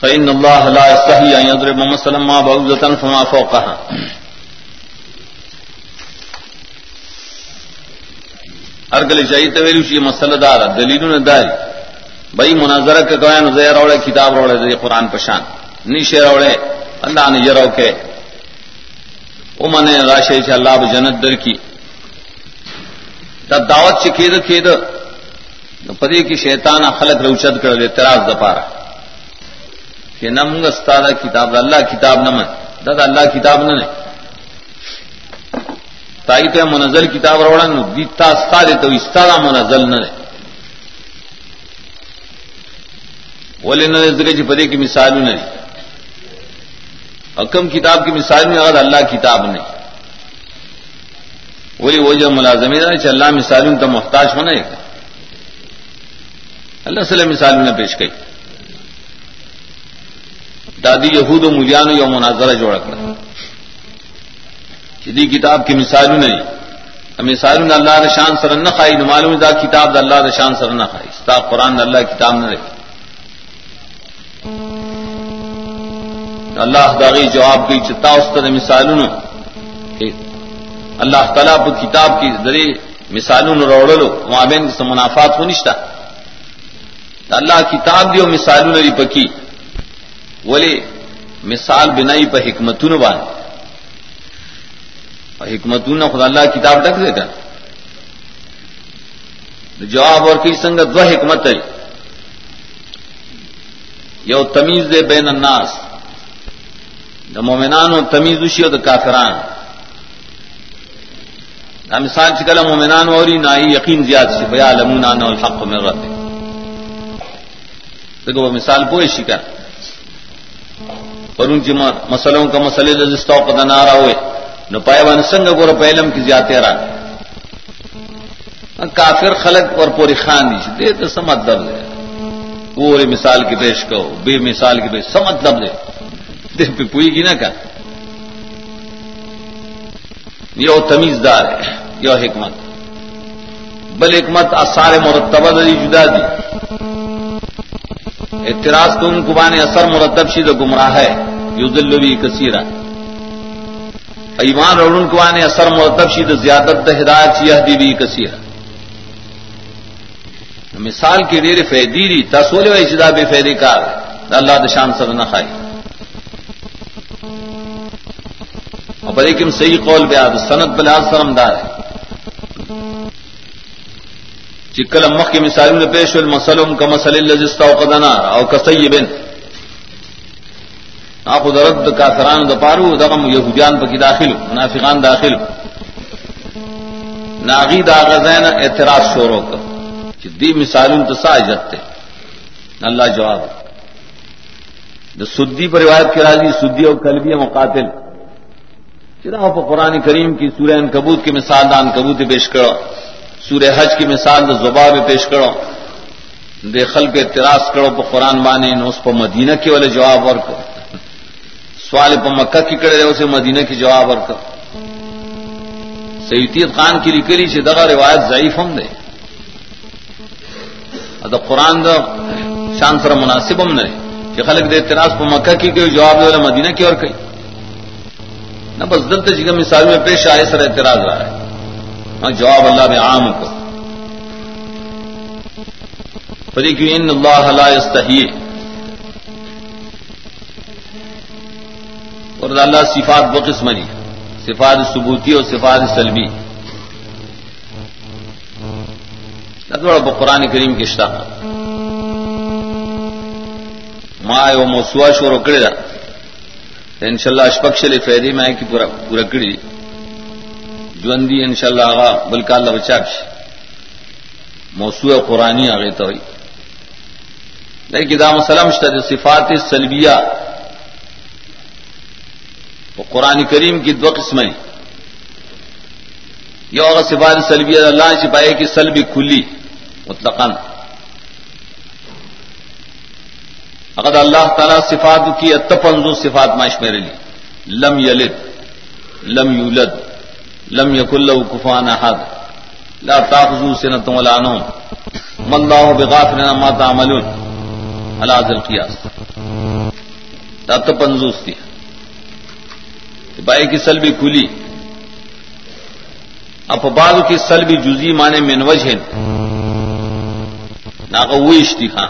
فإن الله لا يستحي أن يضرب مثلا ما بعوضة فما فوقها ارگل چاہیے تو ویلو مسئلہ دار دلیل نے داری۔ بھائی مناظرہ کے گویا نظر روڑے، کتاب روڑے دے قرآن پشان نیشے روڑے، اللہ نے جرو کے۔ وہ من راشے سے اللہ جنت در کی۔ تب دعوت سے کھید کھید پدی کی شیطان خلق روچت کر دے تراز دپارا۔ کہ نہ منگ استاد کتاب اللہ کتاب نہ من۔ دا, دادا اللہ کتاب نہ نہیں تائی تو منزل کتاب روڑا نو دیتا استاد تو استاد منزل نہ نہیں بولے نہ جی پدے کی مثال نہیں حکم کتاب کی مثال میں اگر اللہ کتاب نہیں بولی وہ جو ملازمین ہے اللہ مثال تو محتاج ہونا ہے۔ اللہ صلی اللہ مثال نے پیش کی دادی یہود و ملیان یا مناظرہ جوڑ کر جدی کتاب کی مثال نہیں مثال اللہ رشان سر نہ خائی معلوم دا کتاب اللہ رشان سر نہ خائی ستا قرآن اللہ کتاب نہ رہی. اللہ داغی جواب کی چتا استد مثال اللہ تعالیٰ پہ کتاب کی ذریعے مثال روڑلو وہاں بین سے منافعات ہو نشتا. اللہ کتاب دیو مثال نری پکی. بولے مثال بنائی پہ حکمتون بان حکمتون خدا اللہ کتاب ڈک دے گا جواب اور کئی سنگت وہ حکمت ہے. یو تمیز دے بین الناس. دا مومنان و تمیز اسی و دا کافران. دا مثال چکل مومنان وری نا یقین زیاد سے بیا لمون آنا الحق میں رہتے دیکھو وہ مثال پوئے شکر اور ان کی مسئلوں کا مسئلے جستا پتہ نہ رہا ہوئے نہ پائے ون سنگ کو پہلم کی زیادہ رہا۔ ہاں، کافر خلق اور پوری خان دی دے تو سمجھ درد ہے پورے مثال کی پیش کہو بے مثال کی پیش سمجھ لب دے۔ دے پہ پوئی گی نا کا یہ تمیز دار ہے یہ حکمت۔ بل حکمت آسار مرتبہ دی، جدا دی۔ اعتراض تو ان کو اثر مرتب شید گمراہ ہے یو دلوی کثیرہ ایمان اور ان کو اثر مرتب شید زیادت ہدایت یہ دی بھی کثیرہ مثال کی ڈیر فیدی دی تسول و اجدا بے فیدی کار اللہ دشان سر نہ خائی۔ اور لیکن صحیح قول بیا سنت بلحاظ سرم دار ہے۔ چکل امخ کی مثال میں پیش المسلم کا مسل الزستہ قدنا، او کسی بن آپ درد کا فران دپارو دغم یہودیان پکی داخل، منافقان داخل. ناغی دا غزین اعتراض شوروں کا دی مثال تو سا جتتے اللہ جواب. د سدی پر روایت کے راضی، سدی اور کلبی مقاتل. چراہ پر قرآن کریم کی سورہ کبوت کی مثال دان کبوت پیش کرو. سورہ حج کی مثال زبا میں پیش کرو، دے خل اعتراض کرو پہ قرآن بانے اس پر مدینہ کے والے جواب اور کرو۔ سوال پہ مکہ کی کرے اسے مدینہ کی جواب اور کرو۔ سیدیت خان کی لکلی سے دغا روایت ضعیف ہم دے۔ دا قرآن دا شان سر مناسب ہم نہیں کہ خلق دے اعتراض پہ مکہ کی کوئی جواب دے مدینہ کی اور کئی۔ نہ بس دلت جگہ مثال میں پیش آئے، سر اعتراض رہا ہے ہاں جواب اللہ میں عام کو۔ فری کیوں ان اللہ لا یستحیی۔ اور اللہ صفات دو قسم نہیں صفات ثبوتی اور صفات سلبی۔ تھوڑا قرآن کریم کی اشتاق ماں وہ موسوا شور اکڑے دا۔ ان شاء اللہ اشپکش لے فیدی میں کی پورا پورا کڑی جوندی ان شاء اللہ آگا بلکہ اللہ بچا موسو قرآنی آ گئی تو لیکن دام سلم صفات سلبیہ. وہ قرآن کریم کی دو قسمیں. یہ اور صفات سلبیہ اللہ سپاہی کی سلبی کھلی مطلقاً. اگر اللہ تعالی صفات کی اتپنزو صفات معاش میرے لیے. لم یلد، لم یولد. لم یق اللہ کفان احد۔ لا تاخذو سنت ولا نوم۔ من الله بغافل ما تعملون۔ على ذل القياس تو پنزوس تھی بائی کی سل بھی کھلی۔ اب بعد کی سل بھی جزی مانے مینوج ہے نہ تھی ہاں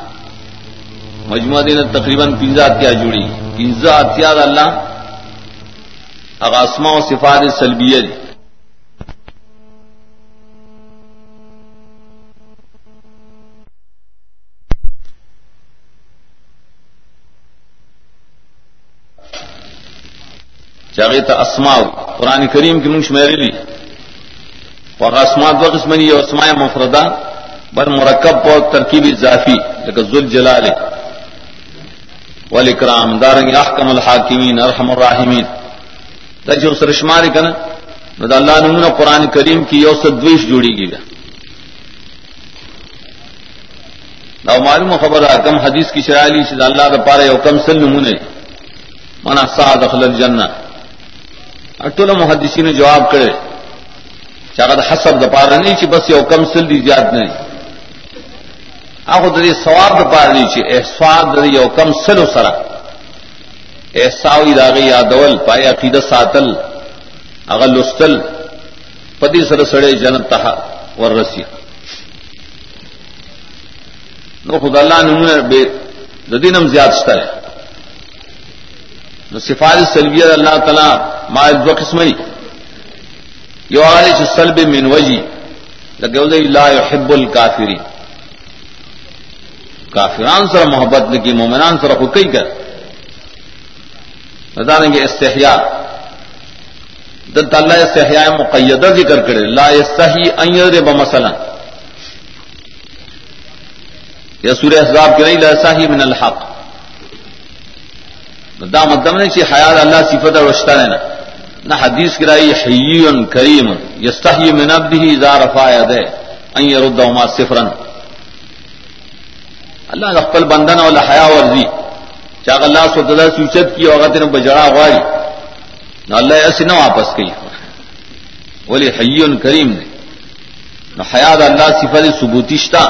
مجموعہ دین تقریباً پیزا کیا جڑی پیزا اتیاد اللہ۔ اغاسما و صفات سلبیہ چاہے تو اسما قرآن کریم کی منش میرے لی اور اسمات و قسمنی یہ اسماء مفردہ بر مرکب اور ترکیب اضافی لیکن ذل جلال والاکرام دارنگ احکم الحاکمین، ارحم الراحمین. دا جو سرشمار کنا نو دا اللہ نمونہ قرآن کریم کی یو سدویش جوڑی گی دا معلوم خبر ہے کم حدیث کی شرائلی سے اللہ دا پارے یو کم سل نمونے منا سا دخل الجنہ اٹول محدثی نے جواب کرے چاہت حسب دپار نہیں چی بس یو کم سل دی زیاد نہیں آخو دری سواب دپار نہیں چی احسواب دری یو کم سل و سرا احساوی داغی یادول پایا عقید ساتل اغل استل پتی سر سڑے جنت تہا ورسی نو خدا اللہ نے بے ددینم زیاد شتا ہے صفات سلبیت اللہ تعالیٰ ما دو قسمئی یو آلی چھ سلب من وجی. لگے لا يحب الكافرین کافران سر محبت لکی مومنان سر حقی کر. بتانے گے استحیاء. دت اللہ استحیاء مقیدہ ذکر کرے. لا یستحی ان یضرب مثلا. یا سورہ احزاب کی نہیں، لا یستحی من الحق. دا مطلب نہیں چاہیے حیات اللہ صفت اور رشتہ رہنا نہ حدیث کرائی حیون کریم یستحی من عبده اذا رفع يده ان يردهما صفرا. اللہ خپل بندن ولا حیا ورزی چاغ اللہ سو تدا سوچت کی وقت نے بجڑا غاری، نو اللہ ایسے نہ واپس کی ولی حیون کریم نے۔ نو حیات اللہ صفت ثبوتشتا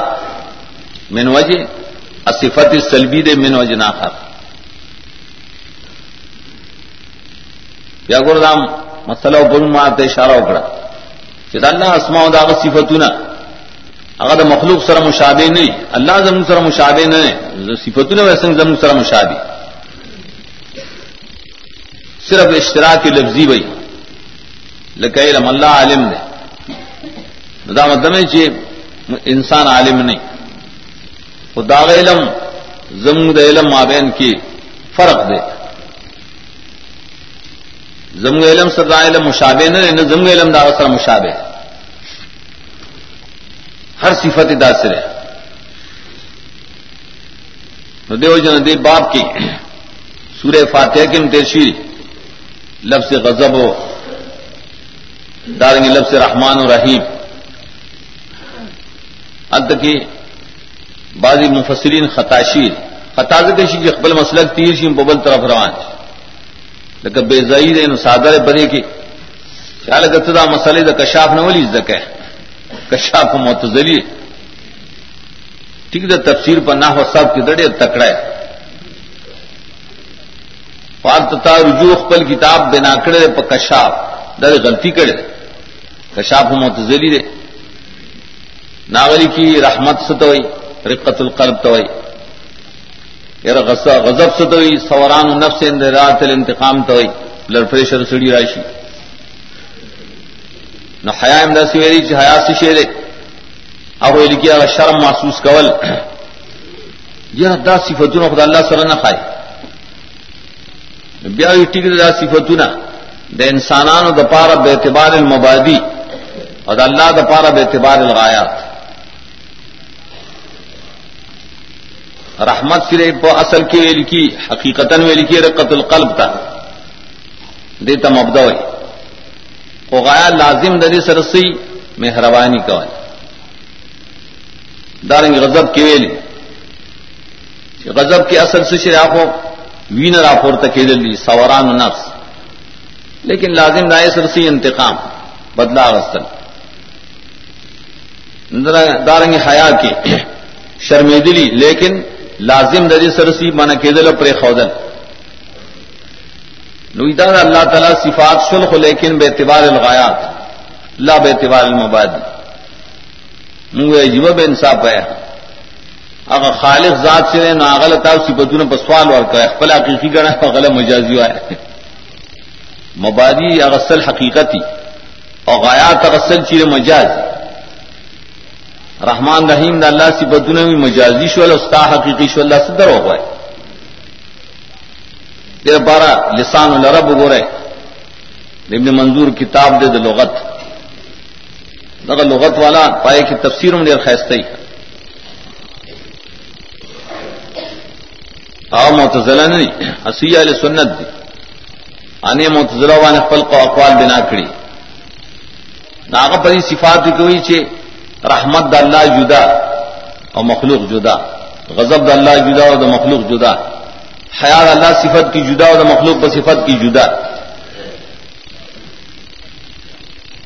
من وجہ صفت سلبی دے من وجه ناخر۔ وجہ نہ خر یا گردام مسئلہ بن ماتے اشارہ اکڑا کہ اللہ اسما داغ صفتنا اگر مخلوق سر مشابے نہیں اللہ زم سر مشابے نہیں صفتنا ویسے زم سر مشابے صرف اشتراک کی لفظی بھائی لک علم اللہ عالم نے دا مطلب چی انسان عالم نہیں خدا علم زم علم مابین کی فرق دے زمگ علم سر علم مشابے نہ زمگ علم دا سر مشابے ہر صفت داسر ہے دیو جن دے باپ کی سورہ فاتحہ کی متشیر لفظ غضب ہو دارنگ لفظ رحمان و رحیم. اد کی بعضی مفسرین خطاشیر خطاز کے اقبال مسلک تیر شیم ببل طرف روان لکه بے زئی نو صادر بری کی خیال کته دا مسئلے د کشاف نه ولي زکه کشاف معتزلی ٹھیک ده تفسیر پر نحو صاحب کی دړې تکړه ہے فالتتا رجوع خپل کتاب بنا کړل په کشاف. در غلطی کړي کشاف معتزلی دے ناولی کی رحمت ستوي رقت القلب توي یار غضب سے تو سوران نفس رات الانتقام تو لڑفریشر سڑی راشی نہ حیا امدا سویری چ حیا سے شیرے اب وہ لکھیا شرم محسوس کول. یہ دا صفتون خدا اللہ سره نه خای بیا یې ټیک دا صفتونه. د انسانانو د پاره به اعتبار المبادی. او د الله د پاره به اعتبار الغایات. رحمت سرے پو اصل کی ویل کی حقیقت ویل کی رقت القلب تھا دیتا مبدا او غایا لازم ددی سرسی مہربانی کا دارنگ غضب کی ویلی۔ غضب کی اصل سے شرا کو وین راپور تک دلی سوران نفس۔ لیکن لازم دائے سرسی انتقام، بدلا غسل دارنگ حیا کی شرمیدلی لیکن لازم دری سرسی مانا کے دل پر خودن نویدا اللہ تعالیٰ صفات شلخ لیکن بے اعتبار الغایات، لا بے اعتبار المبادی. منگو عجیب بے انصاف ہے اگر خالق ذات سے ناغل تھا اسی بدو نے بسوال اور کہ اخبل حقیقی گڑا غلط مجازی ہے مبادی اغسل حقیقتی اور غایات اغسل چیر مجاز. رحمان رحیم دا اللہ سی بدو بھی مجازی شو اللہ استا حقیقی شو اللہ صدر ہو گئے تیرا بارہ لسان العرب گو رہے ابن منظور کتاب دے دے لغت. اگر لغت والا پائے کی تفسیر میں دیر خیست ہی آؤ متضلا نہیں اسی علیہ سنت دی آنے متضلا وانے پل کو اقوال بنا کری ناغ پری صفات کی کوئی چھے رحمت دا اللہ جدا اور مخلوق جدا، غضب دا اللہ جدا اور دا مخلوق جدا خیال اللہ صفت کی جدا اور مخلوق پر صفت کی جدا.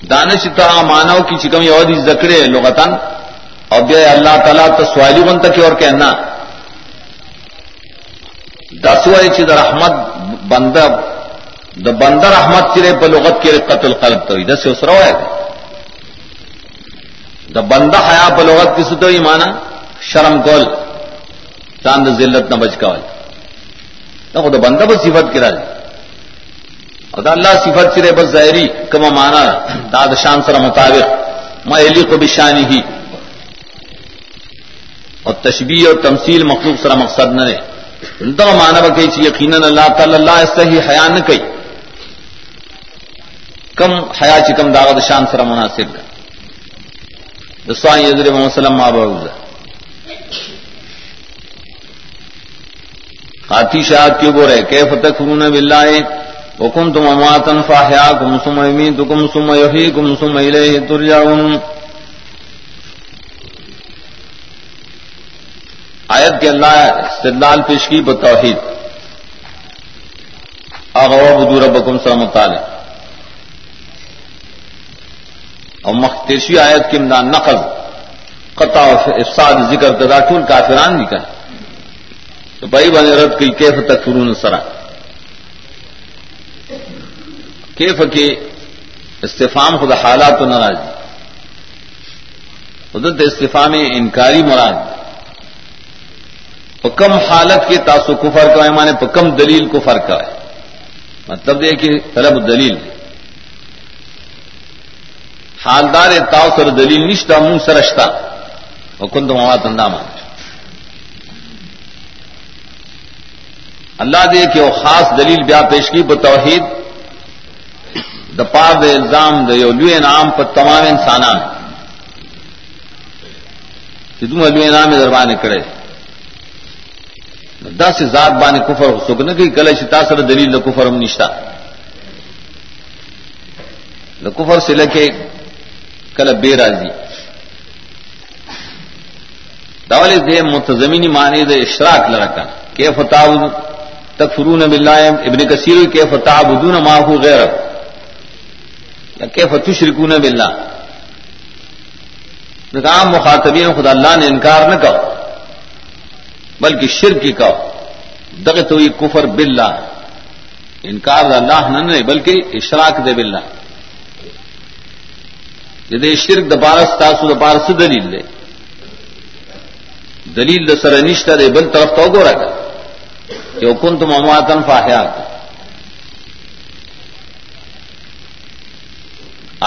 دانش تو مانو کی چکم یہودی زکڑے لغتن اور بے اللہ تعالیٰ تو سوالی بن تک اور کہنا دس چیز رحمت بندہ دا بندر احمد چرے پر لغت کے قتل قلب تو ادھر سے اس رو ہے دا بندہ حیا پر لغت کس تو ہی مانا شرم کول، چاند ذلت نہ بچ کا نہ خود بندہ بس صفت کرا جائے اور اللہ صفت سرے بس ظاہری کما مانا داد شان سر مطابق۔ میں علی کو بشانی ہی۔ اور تشبیح اور تمثیل مخلوق سر مقصد نہ تو مانا بکئی چی یقیناً اللہ تعالی اللہ اس سے ہی حیا نہ کئی کم حیا چکم داغت شان سر مناسب کا دسوائیں یزر محمد وسلم ماں بہت ہاتھی شاہ کیوں بو رہے کہ فتح فرون بلّہ حکم تم اماتن فاحیا کم سم امین تو کم سم ترجعون. آیت کے اللہ استدلال پیش کی بتوحید. اغوا بدو ربکم سلام تعالی. اور مختشی آیت کے امدان نقض قطع افساد ذکر تدا ٹول کافران بھی کہیں تو بھائی بنے رد کی کیف تک فرون سرا کیف کے استفام خدا حالات و ناراض حدت استفام انکاری مراد پکم حالت کے تاسو کفر کا ہے مانے پکم دلیل کو فرق ہے۔ مطلب یہ کہ طلب دلیل۔ ہے حالدار تاؤ سر دلیل نشتا منہ سرشتا. حکم تو مواد اندامات اللہ دے کہ وہ خاص دلیل بیا پیش کی توحید، دا پار دے الزام دے لوے نام پر تمام انسانان. انسان تم لوے نام دربان کرے دس ذات بان کفر سکھ نہ کہ کل شتا سر دلیل دا کفر ہم نشتا. دا کفر سے لکھے کل بے راضی. داول دے متزمینی معنی دے اشراک لڑکا کہ فتح تکفرون باللہ ابن کثیر کے فتح بدون ماہو غیر یا کہ فتشرکون باللہ عام مخاطبین خدا اللہ نے انکار نہ کہو بلکہ شرک کی کہو دغ تو یہ کفر باللہ انکار اللہ نہ نہیں بلکہ اشراک دے باللہ جدے شرک د بارس تاسو د بارس دلیل دے دلیل د سر نشتا دے بل طرف تو گو رکھا کہ کن تم امواتن فاحیات.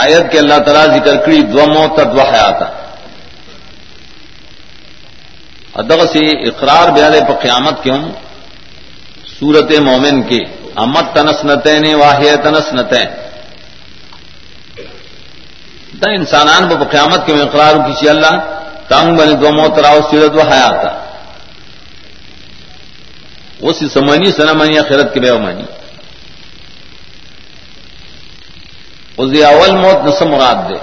آیت کے اللہ تعالیٰ ذکر کری دو موت دو حیات. ادب سے اقرار بیادے پر قیامت کیوں سورت مومن کے امت تنس نتین واحد تنس نتین. دا انسانان پر قیامت کے میں اقرار کسی اللہ تانگ بنے دو موت راؤ سیرت و حیات اسی سمانی سنا مانی خیرت کے بے مانی اس اول موت نسم مراد دے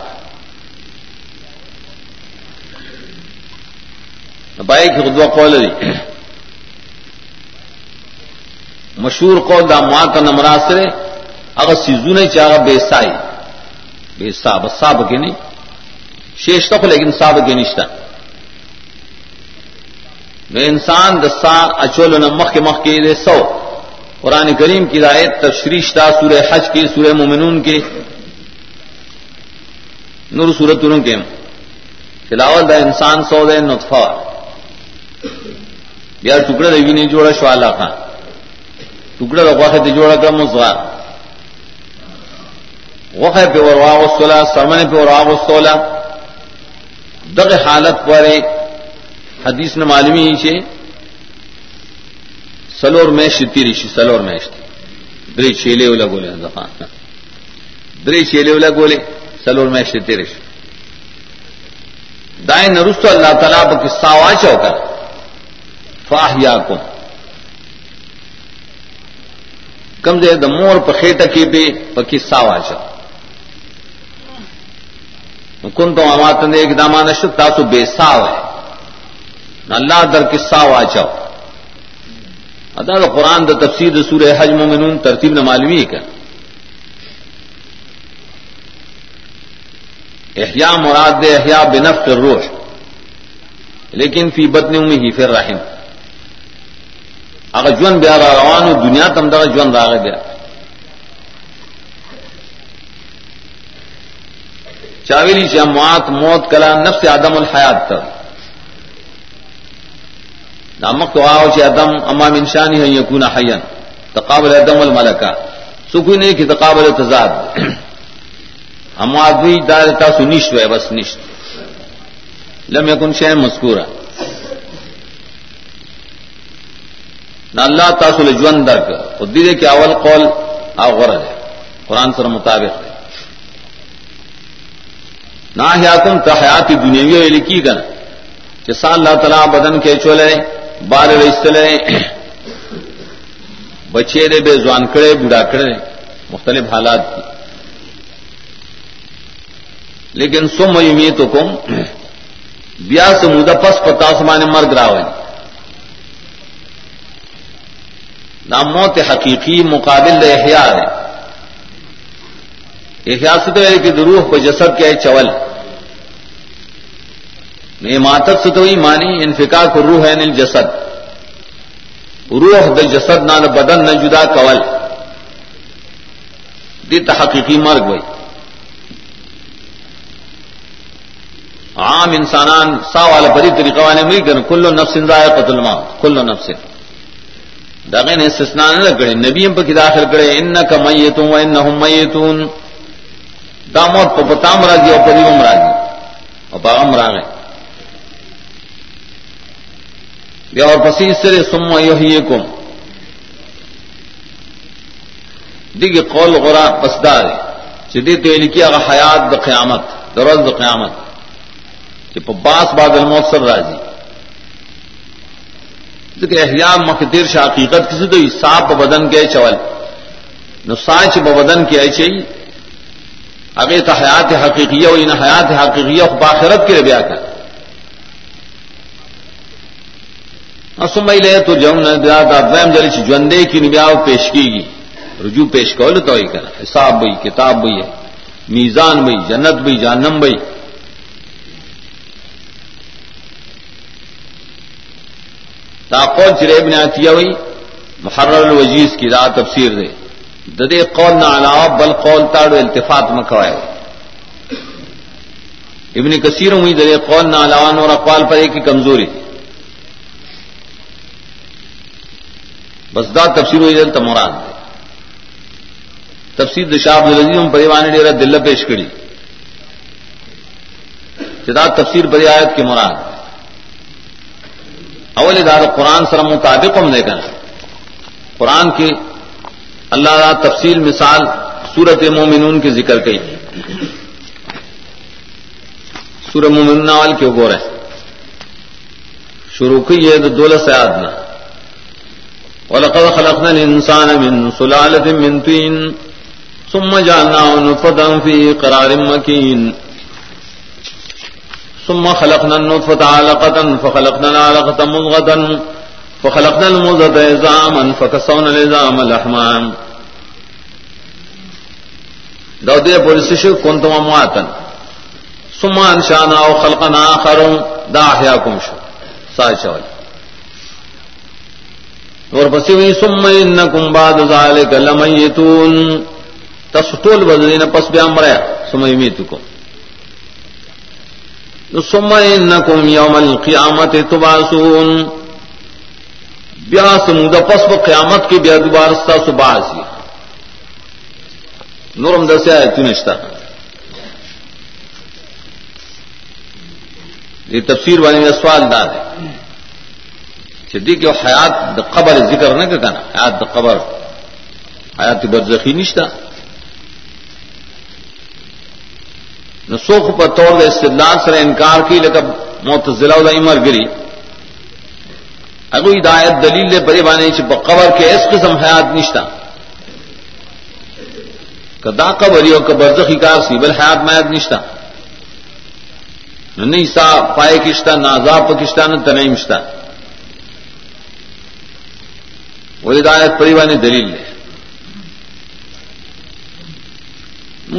بھائی کی خدوا قول دی مشہور قول دا ماں کا نمراسرے اگر سیزو نہیں چاہا بے سائی بے صاب صاب کے نہیں۔ شیش تک لیکن صاب کے نشتہ۔ نو انسان د سا اچول نو مخ مخ کې دې سو۔ قرآن کریم کی رایت تشریشتا سورہ حج کی سورہ مومنون کے۔ نور سورت کے فلاول دا انسان سو دے، نطفہ۔ یا ٹکڑا روی نے جوڑا شوالا خان ٹکڑا رکھوا دے جوڑا کر مزوا وقع پہ اور واغ سرمن پہ اور واغ دغ حالت پر حدیث نے معلومی ہی سلور میش تیریشی سلور میش دری چیلے اولا گولے زخان۔ دری چیلے اولا گولے، سلور میش تیریش دائیں نرست اللہ تعالیٰ پہ قصہ واچو کر۔ فاہ یا کم دے دا مور پہ خیٹا کی پہ پہ قصہ واچو کن تو اماتن ایک دامان شد، تاسو بے ساو ہے۔ اللہ در قصہ واچو ادا دا قرآن دا تفسیر دا سورہ حج مومنون ترتیب نہ معلومی کا احیاء مراد دے احیاء بنفق الروح لیکن فی بدن امی ہی پھر رحم اگر جون بیا را روان ہو دنیا تم دا جون راغ بیا۔ چاویلی چمات موت، کلا، نفس آدم الحیات تر نامک تو آؤ چی ادم امام انشانی ہے یقون حین تقابل ادم الملکا سکوئی نہیں کہ تقابل تضاد ہم آدمی دارتا سو نشت ہے بس نشت۔ لم یکن شہ مذکورا۔ نہ اللہ تاسل جون درک۔ اور دیدے کہ اول قول غرض ہے۔ قرآن سر مطابق ہے۔ نہ حیاتم تحیاتی دنیاوی لکھی گن کہ سال اللہ تعالیٰ بدن کے چولے، بار رسلے بچے دے بے زوان کڑے، بوڑھا کڑے، مختلف حالات کی۔ لیکن سم یمی تو کم بیا سے پس پتا سمان مرگ راوی نام موت حقیقی مقابل احیاء ہے احیاء سے تو ہے کہ دروح کو جسد کے چول۔ میں ماتب سے تو ہی مانی انفکا کو روح ہے نل جسد۔ روح د جسد نہ بدن نہ جدا کول۔ دی تحقیقی مرگ ہوئی۔ عام انسانان سا والا بری طریقہ والے مل کر کلو نفس قتل ما کلو نفس دغه نے استثناء نہ کرے نبی پر کی داخل کرے ان کا میتون و انهم میتون۔ دا داموت په پتام راځي او په دې راځي او په امر راغی. بیا اور پسی سر سم یحییکم. دیگه قول غرا پسدار چې دې ته لیکي هغه حیات د قیامت دروز د قیامت. چې په باس بعد الموت سر راځي. ځکه احیاء مخدیر ش حقیقت کسی ته حساب په بدن کې چول. نو سانچ په بدن کې اچي هغه ته حیات حقیقیه او نه حیات حقیقیه په آخرت کې بیا کړ اسمئی لے تو جم نہ جلی چ جوندے کی نبیاو پیش کی گی رجوع پیش کول تو ہی کرا حساب بھئی کتاب بھئی ہے میزان بھئی جنت بھئی جانم بھئی دا قول چریب نے ہوئی محرر الوجیز کی دا تفسیر دے۔ ددے قول نہ علاوہ بل قول تاڑو التفات مکوائے ابن کثیر ہوئی ددے قول نہ علاوہ نور اقوال پر ایک کی کمزوری تھی بس دا تفسیر ہوئی دلتا مراد دے تفسیر دشاب العزیز پریوانی ڈیرا دل پیش کری جدا تفسیر بری آیت کی مراد اول دار قرآن سر مطابق ہم دیکھا قرآن کی اللہ تعالی تفصیل مثال سورت مومنون کے ذکر کی۔ سورہ مومنون وال کیوں گور ہے؟ شروع کی ہے تو دولت سے آدنا ولقد خلقنا الإنسان من سلالة من طين ثم جعلناه نطفة في قرار مكين۔ ثم خلقنا النطفة علقة فخلقنا العلقة مضغة۔ فخلقنا المضغة عظاما فكسونا العظام لحما. دو دے پولیس شو، کنتم امواتا. ثم انشانا او خلقنا آخر دا احیاکم شو. سائے چوال اور بسی ہوئی سم انکم بعد ذالک لمیتون. تسطول بدلین پس بیام بریا سم یمیتکم. سم انکم یوم القیامت تباسون بیا سمود پس و قیامت کی بیا دوبار ستا سباسی نورم دسیا ہے تنشتا یہ تفسیر والے میں سوال دار ہے چدی کہ حیات د قبر ذکر نہ کہنا حیات د قبر. حیات برزخی نشتا. نہ سوکھ پر طور دے استدلال سر انکار کی لیکن موت ضلع عمر گری. اگو ہدایت دلیل لے بری بانے چپ قبر کے اس قسم حیات نشتا۔ کدا قبری اور برزخی کار سی، بل حیات میات نشتا۔ نہ نہیں سا پائے کشتا، نہ عذاب کشتا، نہ تنعیم شتا وہ ہدایت پریوانی دلیل ہے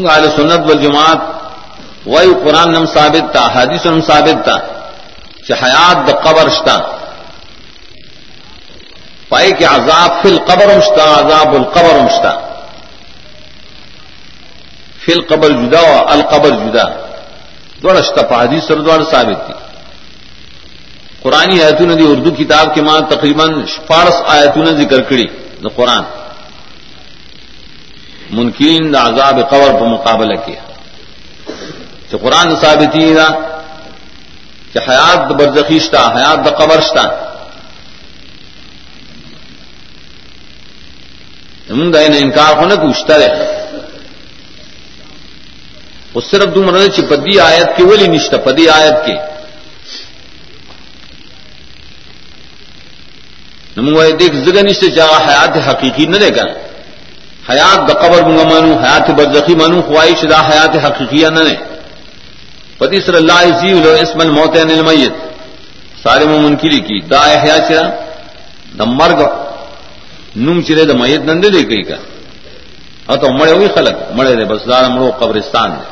آل سنت والجماعت وہی قرآن نم ثابت تھا حدیث نم ثابت تھا کہ حیات د قبر شتا۔ پائے کہ عذاب فل قبر امشتا، عذاب القبر امشتا۔ فل قبر جدا و القبر جدا۔ دوڑا حدیث سر دوڑ ثابت تھی قرآن آیتون دی اردو کتاب کے ماں تقریباً فارس آیتون ذکر کری دا قرآن۔ منکین دا عذاب قبر پر مقابلہ کیا۔ کہ قرآن ثابتی دا کہ حیات دا برزخیشتا حیات دا قبرشتا من دا ان انکار ہونے کو اشتا رہے وہ صرف دو مرد چی پدی آیت کے ولی نشتا پدی آیت کې. نو کے دیکھ زگنی سے چاہ حیات حقیقی نہ دے گا حیات دا قبر منگا مانو حیات برزخی مانو خواہش دا حیات حقیقیہ نہ دے پتی صلی اللہ عزیز لو اسم الموت ان المیت. سارے میں منکری کی دا احیا چرا دا مرگ نم چرے دا میت نندے دے کئی کا اور تو مڑے ہوئی خلق مڑے دے بس دار مڑو قبرستان دے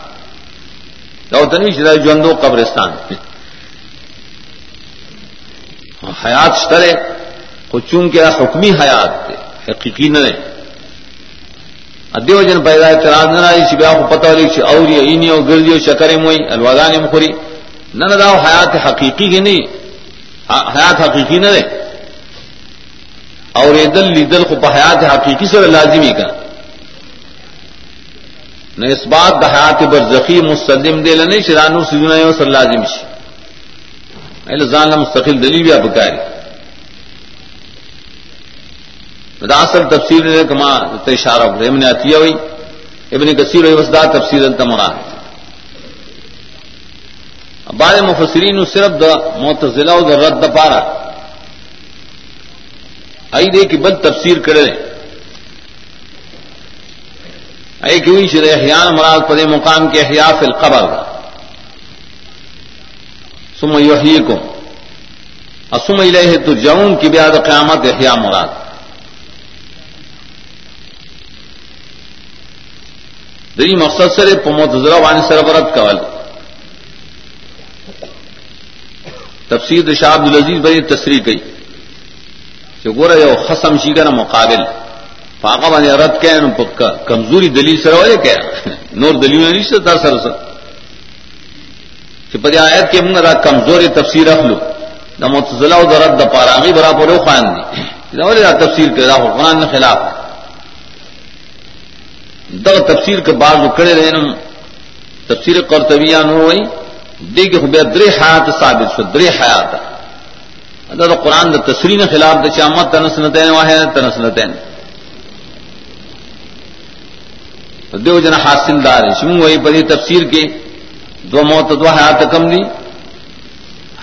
دا تنوی چرا جندو قبرستان حیات شترے کو چونکہ حکمی حیات تھے حقیقی نه نہ ادیو جن پیدا اعتراض نہ رہی بیا په کو پتہ لکھ اوری اینی او گردیو شکر موئی الوادان مخری نہ نہ داو حیات حقیقی کی نہیں حیات حقیقی نہ رہے اور دل دل کو حیات حقیقی سے لازمی کا نہ اس بات دا حیات برزخی مستلم دے لنے شرانو سیدنا سر لازم شی. الزان مستقل دلیل بھی بکاری اصل تفصیل نے کما اشارہ ہو ابن عطیہ ہوئی ابن کثیر ہوئی وسدا تفصیل التمرا بار مفسرین صرف دا معتزلہ و دا رد دا پارا. آئی دے کہ بد تفسیر کرے آئی کہ ہوئی شرح احیان مراد پدے مقام کے احیاء فی القبر۔ سم یحییکم۔ اسم الیہ ترجعون کی بیاد قیامت احیاء مراد۔ دری مقصد سر پموت وانی سربرت کول۔ تفسیر شاہ عبد العزیز بڑی تصریح کی۔ کہ گورا یو خسم شی کا نا مقابل پاکا بنے رد کیا پکا کمزوری دلیل سر والے کیا نور دلیل نہیں سر سر سر کہ پدی آیت کے منگا کمزوری تفسیر رکھ لو نہ متضلاع رد دا پاراغی برابر خان دی تفسیر کے قرآن نه خلاف. دغ تفسیر کے بعد کڑے رہے نا تفسیر قرطبیہ نو ہوئی دیکھ بے در حیات ثابت شو در حیات. دا, دا قرآن دا تصریح خلاف دا چامت تنسنتین واحد تنسنتین دیو جنا حاصل دار شمو وہی بڑی تفسیر کے دو موت دو حیات کم دی۔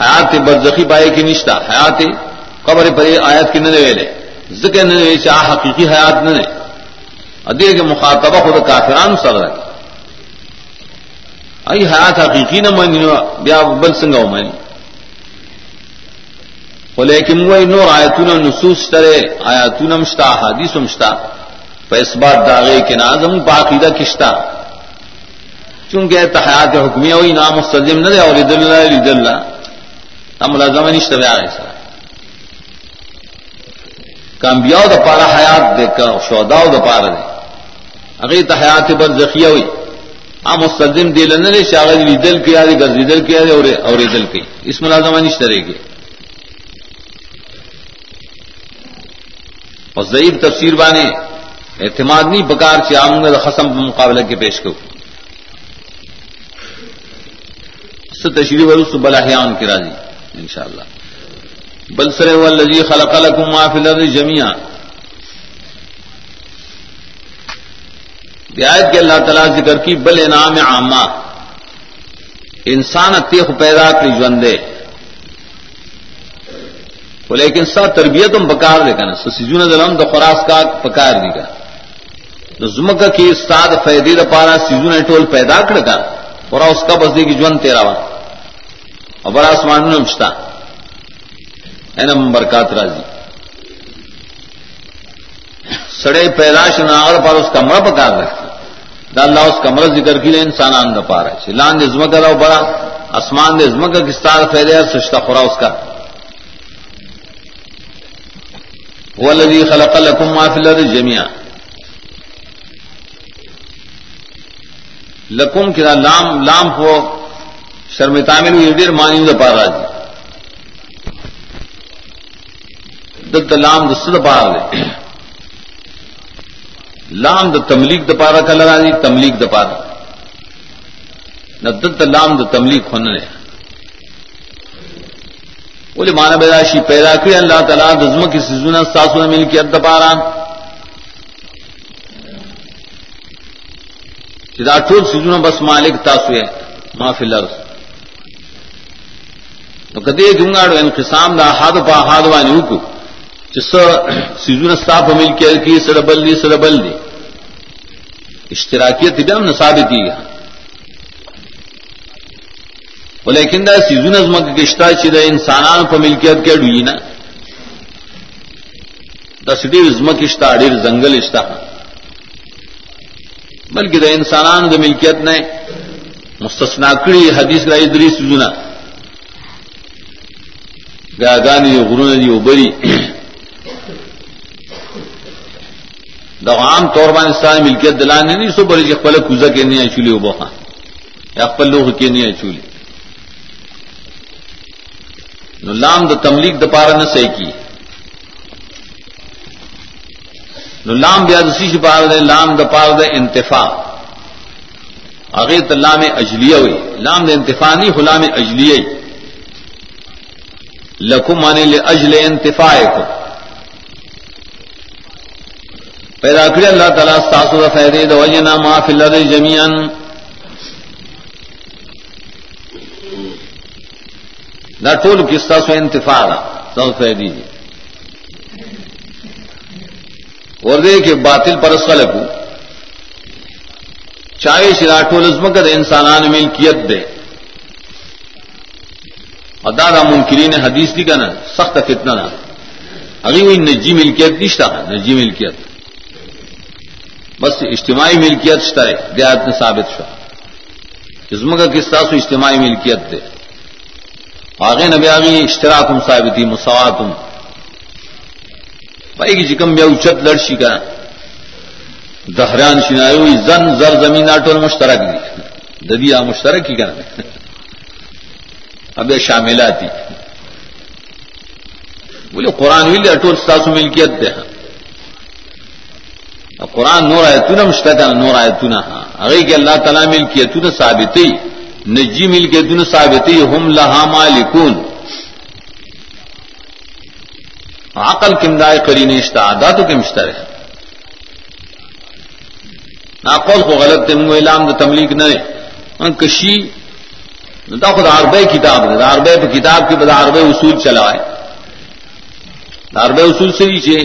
حیات برزخی پائے کی نشتا حیات قبر پر آیت کی نہ ویلے۔ ذکر نہ چاہ حقیقی حیات نہ ادے کے مخاطبہ خود کافران سر رہے۔ آئی حیات حقیقی نہ مانی بیا بل سنگا مانی۔ لیکن وہ نور آیتون نصوص ترے آیاتون مشتا حدیث مشتا اس بات داغے کے نازم باقیدہ کشتا چونکہ تحیات حکمیہ ہوئی نام مستلزم نہ دے اور عید اللہ عید اللہ ہم ملازم نشتہ آئے سر کامبیاؤ دا پارا حیات دے کا شودا دا پارا دے اگر تو حیات بر ذخیہ ہوئی ہم مستلزم دے لنے شاغل دل کیا دے گرزی دل کیا دے اور دل کی اس ملازمہ نہیں طرح کے اور ضعیف تفسیر بانے اعتماد نہیں، بکار سے آؤں گا خسم مقابلہ کے پیش کروں تشریح ورس بلاحیان کی راضی ان شاء اللہ بلسر والذی خلق لکم ما فی الارض جميعا کے اللہ تعالیٰ ذکر کی، بل انعام عامہ۔ انسان تیخ پیدا کری جوندے۔ لیکن سا تربیت ہم بکار دے گا سیزون دلم تو خوراک کا پکار دی گا زمک کی استاد فیدی دا پارا سیزون ٹول پیدا کر گا اور اس کا بس دے گی جون تیرا وا اور بڑا آسمان نمشتا ہے نا برکات راضی۔ سڑے پیداش ناغر پر اس کمرہ پکار رکھتی دا اللہ اس کمرہ ذکر کی لے انسان آن دا پارا۔ لان دے زمک دا بڑا آسمان دے زمک کی استاد فیدے سشتا خورا اس کا۔ والذي خلق لكم ما في الارض جميعا. لکم کدا لام لام کو شرم تعمیر ہوئی دیر مانی دا پارا جی. دت لام دست دا پارا دے لام د تملیک د پارا کلر آجی تملیک د پارا. نہ دت لام د تملیک ہونے بولے، مانا بیداشی پیدا کری اللہ تعالیٰ دزم کی سزون ساسو نے مل کے اد پارا جدا ٹول سزون بس مالک تاسو ہے معافی لرز تو کدی گنگاڑو انقسام دا ہاتھ پا ہاتھ وانی ہوکو جس سزون صاف مل کے سڑبل دی سڑبل دی۔ اشتراکیت بھی ہم نے ثابت کی گیا لیکن دا سیزون از مکہ کشتا چی دا انسانان پا ملکیت کے ڈوئی نا؟ دا سٹی ازمک اشتا اڈیر زنگل اشتا ہاں۔ بلکہ دا انسانان دا ملکیت نے مستثنا کری حدیث رائی دری سیزونا گاگانی دی غرون دی اوبری۔ دا عام طور پر انسان ملکیت دلانے نہیں سو بری خپل کوزا کے نہیں چولی او بہا یا خپل لوگ کے نہیں چولی نو لام د تملیک د پارا نہ صحیح کی نو لام بیا دسی سی پار دے لام د پار دے انتفا اگے تو لام اجلیہ ہوئی لام د انتفا نہیں غلام اجلیہ لکھو مانے لے اجل انتفا کو پیدا کری اللہ تعالیٰ ساسو دا فیدے دو وجنا ما فی اللہ جمیان دا ٹول سو انتفا سو فیدی جی اور دے کہ باطل پرس خلق چاہے شرا ٹول ازمک دے انسانان ملکیت دے ادا دا منکرین حدیث دی کا سخت فتنہ نا اگی ہوئی نجی ملکیت نشتا نجی ملکیت. بس اجتماعی ملکیت شترے دیات نے ثابت شو. ازمک کستا سو اجتماعی ملکیت دے آگے نبی آگے اشتراک ہم ثابتی مساواتم۔ بھائی کی جکم بیا اچت لڑشی کا۔ دہران شنائی زن زر زمین آٹو مشترک دی۔ ددیا مشترک ہی کرنا اب شاملاتی بولے قرآن ویل اٹول ستاسو ملکیت دے۔ قرآن نور آئے تو مشترک نور آئے تو نہ ہاں اگر کہ اللہ تعالیٰ ملکیت تو نہ ثابتی۔ نجی مل کے دن ثابتی ہم لہا مالکون. عقل کم دائے کری نشتا ادا تو کم اشتر ہے ناقول کو غلط تے منگو اعلام دا تملیغ نہ کشی دا خود عربے کتاب دے، دا عربے پہ کتاب کی بدا عربے اصول چلائے. دا عربے اصول سے نیچے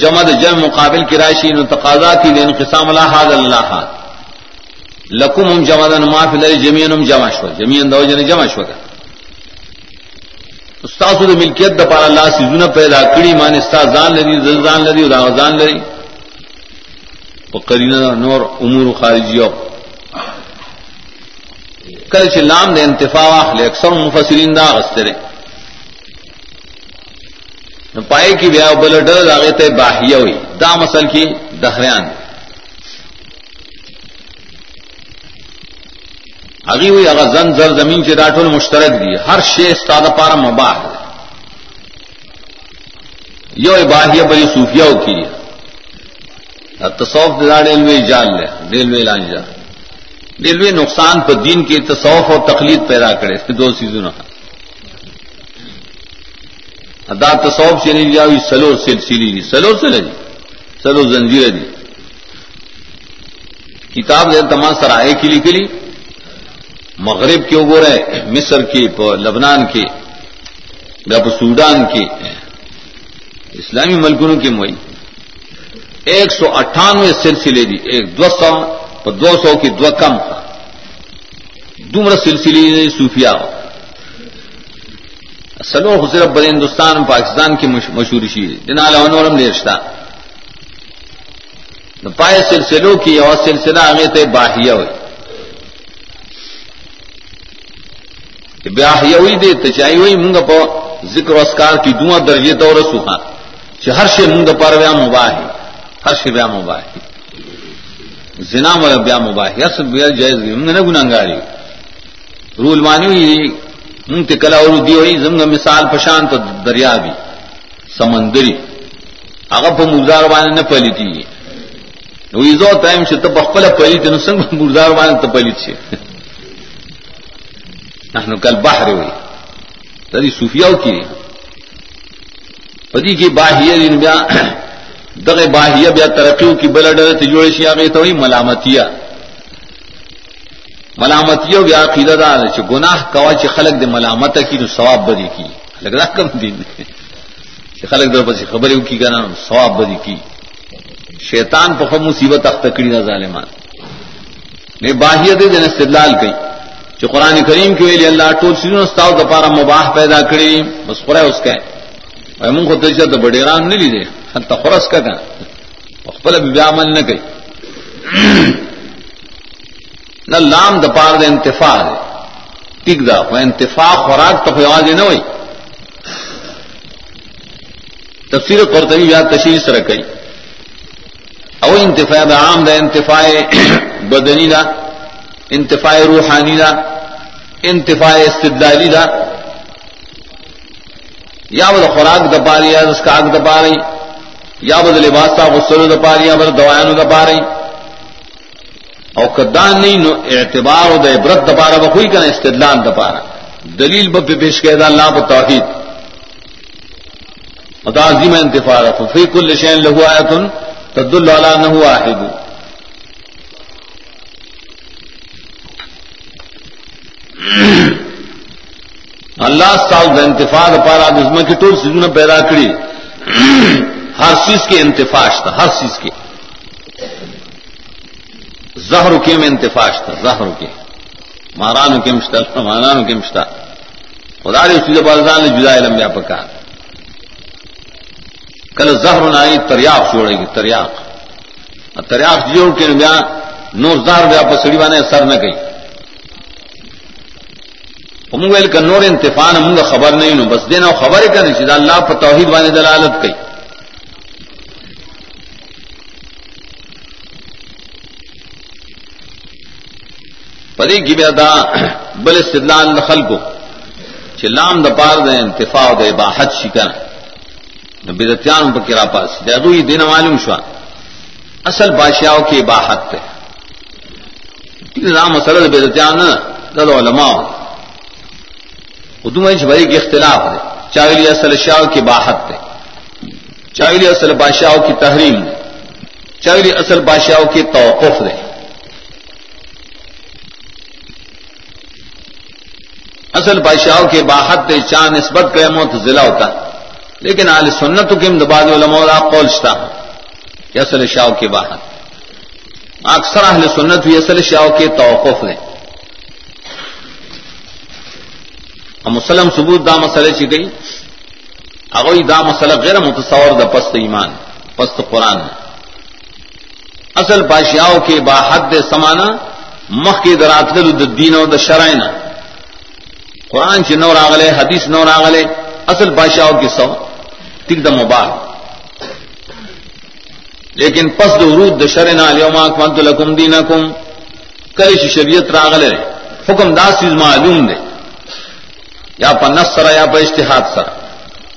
جمع جمع مقابل کی رائشی، نو تقاضا کی دین قسام اللہ حاضر اللہ حاضر. لکم ام جمع دن ما فی الارض جميعا ام جمع شو جميعا دو جن جمع شو استاد د ملکیت د پار الله سيزونه پیدا کړی مان استاد ځان لري ځان لري او ځان لري. په قرینه نور امور خارجیو. کله چې لام د انتفاع واخلې، اکثر مفسرین دا غستره پائے کی بیا بلڈر آگے تے باہیا ہوئی دا مسل کی دہریان اگی ہوئی اگر زن زر زمین سے ڈاٹول مشترک دی، ہر شے استاد پارا مباح یو باہیا بڑی صوفیاؤ کی۔ تصوف ریلوے جال لے، ریلوے لانجا ریلوے نقصان پر دین کے تصوف اور تقلید پیدا کرے، اس کے دو سیزن دا تصوف سے نہیں جاؤ سلو سلسلی جی سلو سے جی سلو زنجیر جی کتاب دے تمام سرائے کی لکھ لی۔ مغرب کے گو رہے مصر کی لبنان کی، یا سوڈان کی۔ اسلامی ملکوں کی موئی۔ ایک سو اٹھانوے سلسلے دی، ایک دو سو دو سو کی دو کم دمر سلسلے صوفیہ سلو صرف بڑے ہندوستان، پاکستان کی مشہور شیر۔ جنال نورم رشتہ پائے سلسلوں کی اور سلسلہ آگے تھے باہیا ہوئی بیاہیا ہوئی دے تچائی ہوئی منگ پو ذکر اسکار کی دعا درجے تو رسوخا ہاں۔ ہر شے منگ پر ویا مباہ ہر شے بیا مباہ زنا والا بیا مباہ ہر بیا جائز منگ نہ گناگاری رول مانی ہوئی منگ تے کلا اور دی ہوئی زمگ مثال پشان تو دریا بھی۔ سمندری۔ اگر پہ مردار بانے نہ پلی تھی۔ وہی زو ٹائم سے تو بخلا پلی تھی نسنگ مردار بانے تو پلی تھی۔ نحن کل باہر ہوئی۔ تری صوفیاؤ کی۔ پتی کی باہیہ دن بیا دغ باہیہ بیا ترقیوں کی بلا ڈر تجوڑے شیا گئی تو ملامتیا ملامتیو بیا عقیدہ دار چ گناہ کوا چ خلق دے ملامت کی تو ثواب بدی کی۔ لگ رہا کم دین۔ چ خلق در پس خبر کی کنا ثواب بدی کی۔ شیطان پخ مصیبت اختکڑی نہ ظالمان۔ نے باہیہ دے جن استدلال کئی۔ جو قرآن کریم کے لیے اللہ ٹول سیزن استاؤ دپارا مباح پیدا کری، بس خورا اس کا من کو تجھا تو بڑے رام نہیں لیجیے ہن خورس کا کہا پل ابھی عمل نہ گئی نہ لام دپار دے انتفا دے۔ ٹک دا انتفا خوراک تو آواز نہ ہوئی۔ تفسیر قرطبی یا تشریح سے رکھی او انتفاع عام دا انتفاع بدنی دا۔ انتفاع روحانی دا، انتفاع استدلالی دا۔ یا بد خوراک دبا رہی یا اس کا دبا رہی یا بد لباس کا غسل دبا رہی یا بد دوائن دبا رہی اور کدان نہیں نو اعتبار و عبرت دبا رہا بخوئی کرنا استدلال دبا رہا دلیل بب پیش کہہ دا اللہ بتوحید خدا عظیم انتفاع فی کل شین لہو آیتن تد اللہ نہ ہوا ہے اللہ سال انتفاق پارا دسم کی ٹول سیزن پیدا کری۔ ہر چیز کے انتفاش تھا ہر چیز کے زہر کے میں انتفاش تھا زہر کے مہاران کے مشتل مہاران کے مشتا خدا نے اسی بازان نے جدا لمبیا پکا۔ کل زہر نائی تریاق چھوڑے گی، تریاق۔ تریاق جوڑ کے بیا نو زہر بیا پسڑی بانے سر نہ گئی ویل کا نور انتفان منگ خبر نہیں نو بس دینا خبر کا نہیں اللہ پر توحید وانے دلالت کئی پری کی دا بل استدلال دخل کو چلام د پار دے انتفاع او د اباحت دے باحت شکن بدتیان پر کرا پاس جادو یہ دین معلوم شوا اصل بادشاہوں کی باحت تے نام اصل بدتیان دد علماء اردو میں بھائی کے اختلاف ہے چاولی اصل شاہ کی باحت ہے چاولی اصل بادشاہوں کی تحریم ہے چاولی اصل بادشاہوں کی توقف ہے اصل بادشاہوں کے باحت چاند نسبت کا موت ضلع ہوتا۔ لیکن آل سنت کے امدباد علماء پولچتا ہوں کہ اصل شاہ کی باہت اکثر اہل سنت بھی اصل شاہ کے توقف ہے مسلم ثبوت دا مسئلہ چی گئی؟ اگوئی دا مسئلہ غیر متصور دا پست ایمان، پست قرآن. اصل بادشاہوں کے باحد سمانا، مخ کے درات دین اور دا شرائنا. قرآن چ نور آگلے حدیث نور آگلے اصل بادشاہوں کی سو ٹک دم مباح لیکن پس درود دشر نہ لیوما اکمت لکم دینکم کئی شریعت راغلے حکم دا چیز معلوم دے. یا پنس سرا یا پا اشتہاد سرا.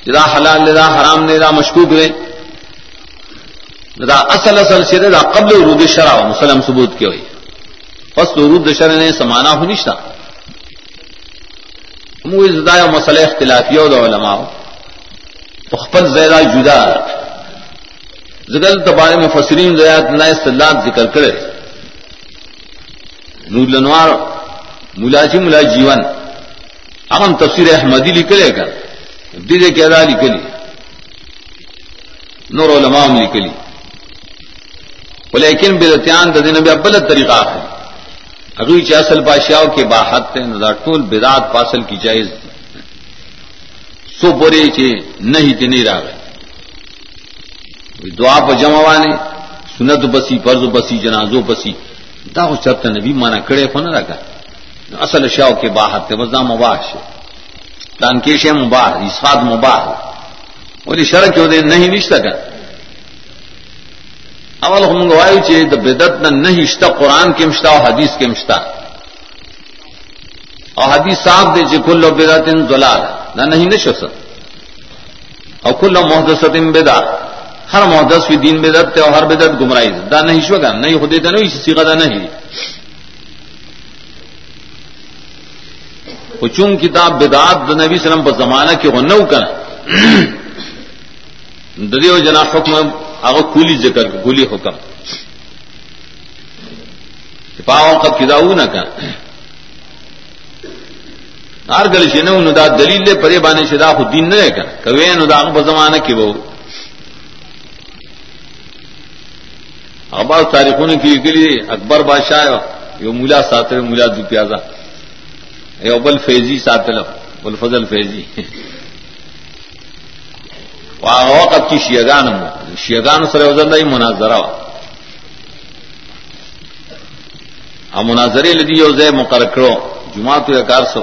جدا حلال لدا حرام دے، دا مشکوک دے. دا اصل اصل شرے دا قبل ورود شرع مسلم ثبوت کی ہوئی. پس ورود شرع نے سمانا ہو نشتا. مو زدا و مسئلہ اختلافی ہو دا علماء. خپل زیادہ جدا. زگل تبارے میں فسرین زیاد نہ استدلال ذکر کرے. نور لنوار، ملاجی ملا جیون. اہم تفسیر احمدی لکھلے کر دیدے کے ادا لکھلی نور علماء لکھلی لیکن بدتیان ددن بھی ابل طریقہ ہے اگوی چاصل بادشاہوں کے باحت ندا ٹول بدات پاسل کی جائز سو بورے چے نہیں تے نہیں رہا دعا پہ جمعوانے سنت بسی، فرض بسی، جنازو بسی. دا خو چرته نبی مانا کړي خو نه راګه اصل شاو کې باحت ته وزا مباح شه دان کې شه مباح، اسفاد مباح۔ ولې جی شرع کې ودې نه نشته کا اول هم غوايو چې د بدعت نه نه شته قران کې مشتا او حديث کې مشتا او حدیث صاحب دے چې کله بدعت ضلال نه نه نشو او کله محدثه بدعت ہر محدث فی دین بدت اور ہر بدت گمراہی۔ دا نہیں شو گا نہیں خود دا نہیں، اسی کا نہیں چون کتاب بدات نبی سلم پر زمانہ کی وہ نو کر دریو جنا حکم آگو کھلی ذکر کھلی حکم. پاؤں کا کداؤ نہ کر ہر گل سے نو دا دلیل پرے بانے سے دا خود دین نہ کر کبھی نو دا په زمانہ کی وہ اباؤ تاریخوں نے کی لیے اکبر بادشاہ یو مولا ساتر مولا دو پیازا یو بل فیضی ساتل بل فضل فیضی۔ وقت کی شیگان شیگان سر وزن ہی مناظرہ۔ ہم مناظرے لدی یو زے مقرر کرو۔ جمعہ تو کار سو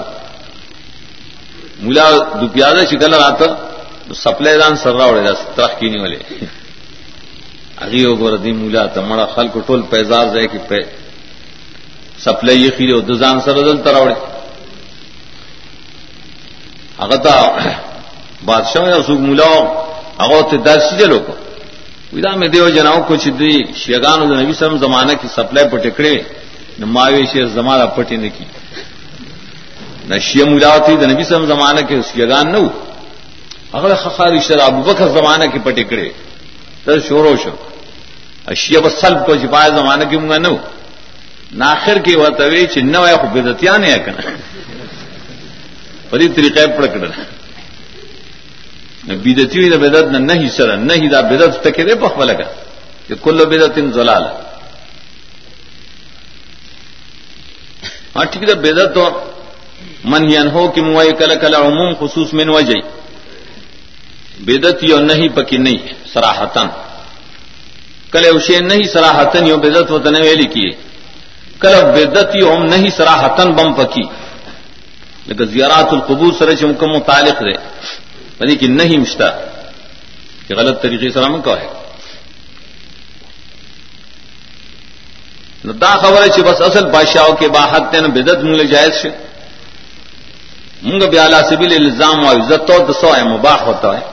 مولا دو پیازا شکل رات سپلے دان سر رہا اڑے ترخ کی نہیں والے اگی وګور دی مولا ته مړه خلکو ټول پیزار ځای کې په سپلای یې خېره او د ځان سره دل تراوړي هغه بادشاہ او سوق مولا هغه ته داسې جلو کو ودا مې دیو جناو کو چې دی شیګانو د نبی سم زمانہ کې سپلای په ټکړې نو ماوي زمانہ پټې نه کی نشیه مولا ته د نبی سم زمانہ کې شیګان نو هغه خخاری شر ابو بکر زمانہ کې پټې کړې. تر شورو شو. اشیا سلب کو چھپایا زمانہ کی منگا نو ناخر کی وتوی چې نو خو بدعتیان یې کنه په دې طریقې پړ کړل بدعتي وي د بدعت نه نه سره، نه دا بدعت تکې ده په خپل کا چې کله بدعت ضلال. ها ٹھیک ده بدعت من ینهو کی موای کله کله عموم خصوص من وجه. بدعت یو نہیں پکې نه صراحتن کل اوشے نہیں سراہتن یو بدت و ویلی کی کل بدت یو ہم نہیں سراہتن بم پکی لیکن زیارات القبور سر چمکم متعلق رہے بنی یعنی کہ نہیں مشتا کہ غلط طریقے سے رام کا ہے دا خبر ہے بس اصل بادشاہوں کے باحت نے بدت مل جائز سے منگ بیالا سبیل الزام و عزت تو سو ہے مباح ہوتا ہے